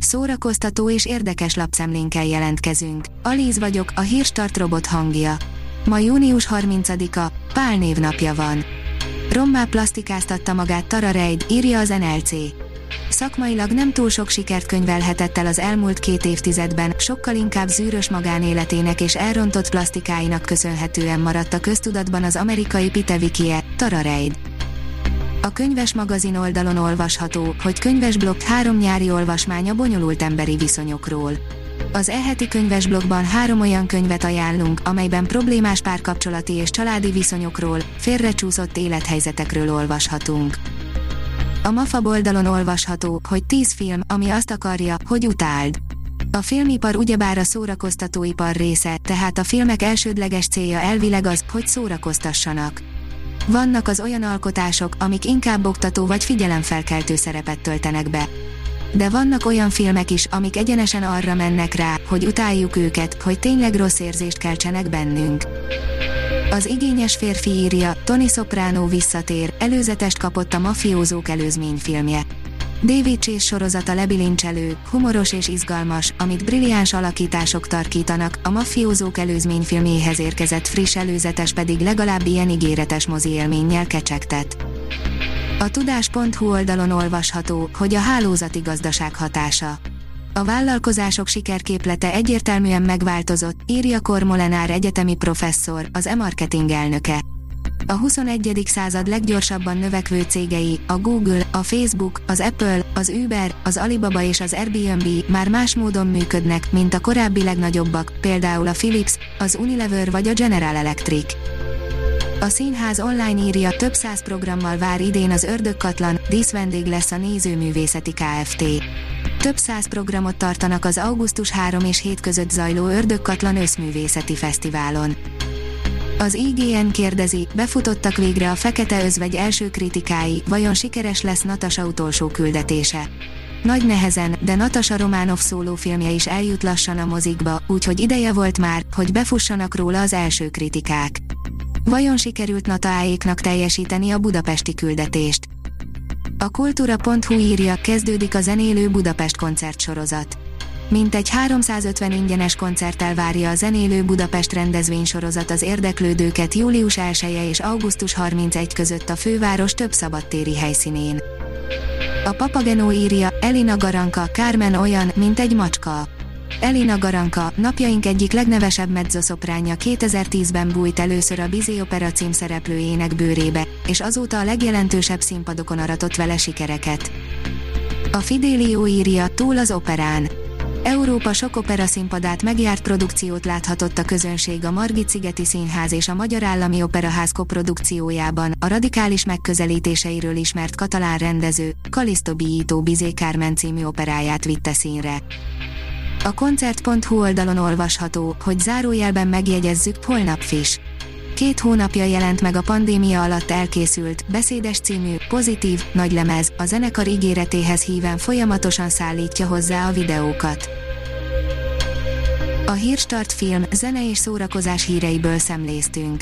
Szórakoztató és érdekes lapszemlénkkel jelentkezünk. Alíz vagyok, a hírstart robot hangja. Ma június 30-a, Pál névnapja van. Rommá plastikáztatta magát Tara Reid, írja az NLC. Szakmailag nem túl sok sikert könyvelhetett el az elmúlt két évtizedben, sokkal inkább zűrös magánéletének és elrontott plastikáinak köszönhetően maradt a köztudatban az amerikai Pitevikie, Tara Reid. A könyves magazin oldalon olvasható, hogy könyvesblokk három nyári olvasmánya bonyolult emberi viszonyokról. Az eheti könyvesblogban három olyan könyvet ajánlunk, amelyben problémás párkapcsolati és családi viszonyokról, félrecsúszott élethelyzetekről olvashatunk. A MAFA oldalon olvasható, hogy 10 film, ami azt akarja, hogy utáld. A filmipar ugyebár a szórakoztatóipar része, tehát a filmek elsődleges célja elvileg az, hogy szórakoztassanak. Vannak az olyan alkotások, amik inkább oktató vagy figyelemfelkeltő szerepet töltenek be. De vannak olyan filmek is, amik egyenesen arra mennek rá, hogy utáljuk őket, hogy tényleg rossz érzést keltsenek bennünk. Az igényes férfi írja, Tony Soprano visszatér, előzetest kapott a mafiózók előzményfilmje. David Chase sorozata lebilincselő, humoros és izgalmas, amit brilliáns alakítások tarkítanak, a mafiózók előzményfilméhez érkezett friss előzetes pedig legalább ilyen ígéretes mozi élménnyel kecsegtet. A tudás.hu oldalon olvasható, hogy a hálózati gazdaság hatása. A vállalkozások sikerképlete egyértelműen megváltozott, írja Kormolenár egyetemi professzor, az e-marketing elnöke. A 21. század leggyorsabban növekvő cégei, a Google, a Facebook, az Apple, az Uber, az Alibaba és az Airbnb már más módon működnek, mint a korábbi legnagyobbak, például a Philips, az Unilever vagy a General Electric. A színház online írja több száz programmal vár idén az Ördögkatlan, díszvendég lesz a Nézőművészeti Kft. Több száz programot tartanak az augusztus 3 és 7 között zajló Ördögkatlan Összművészeti Fesztiválon. Az IGN kérdezi, befutottak végre a Fekete Özvegy első kritikái, vajon sikeres lesz Natasa utolsó küldetése. Nagy nehezen, de Natasa Románov szólófilmje is eljut lassan a mozikba, úgyhogy ideje volt már, hogy befussanak róla az első kritikák. Vajon sikerült Nataáéknak teljesíteni a budapesti küldetést? A kultúra.hu írja, kezdődik a zenélő Budapest koncertsorozat. Mintegy 350 ingyenes koncerttel várja a Zenélő Budapest rendezvénysorozat az érdeklődőket július 1 -e és augusztus 31 között a főváros több szabadtéri helyszínén. A Papagenó írja, Elina Garanka, Carmen olyan, mint egy macska. Elina Garanka, napjaink egyik legnevesebb mezzoszopránja 2010-ben bújt először a Bizé Opera címszereplőjének bőrébe, és azóta a legjelentősebb színpadokon aratott vele sikereket. A Fidelio írja túl az operán. Európa sok opera színpadát megjárt produkciót láthatott a közönség a Margit Szigeti Színház és a Magyar Állami Operaház koprodukciójában, a radikális megközelítéseiről ismert katalán rendező, Kaliszto Biító Bizé Carmen című operáját vitte színre. A koncert.hu oldalon olvasható, hogy zárójelben megjegyezzük holnap Fish. Két hónapja jelent meg a pandémia alatt elkészült, beszédes című, pozitív, nagylemez, a zenekar ígéretéhez híven folyamatosan szállítja hozzá a videókat. A Hírstart film, zene és szórakozás híreiből szemléztünk.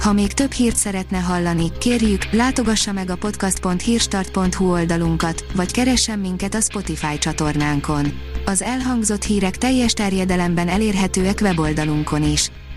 Ha még több hírt szeretne hallani, kérjük, látogassa meg a podcast.hírstart.hu oldalunkat, vagy keressen minket a Spotify csatornánkon. Az elhangzott hírek teljes terjedelemben elérhetőek weboldalunkon is.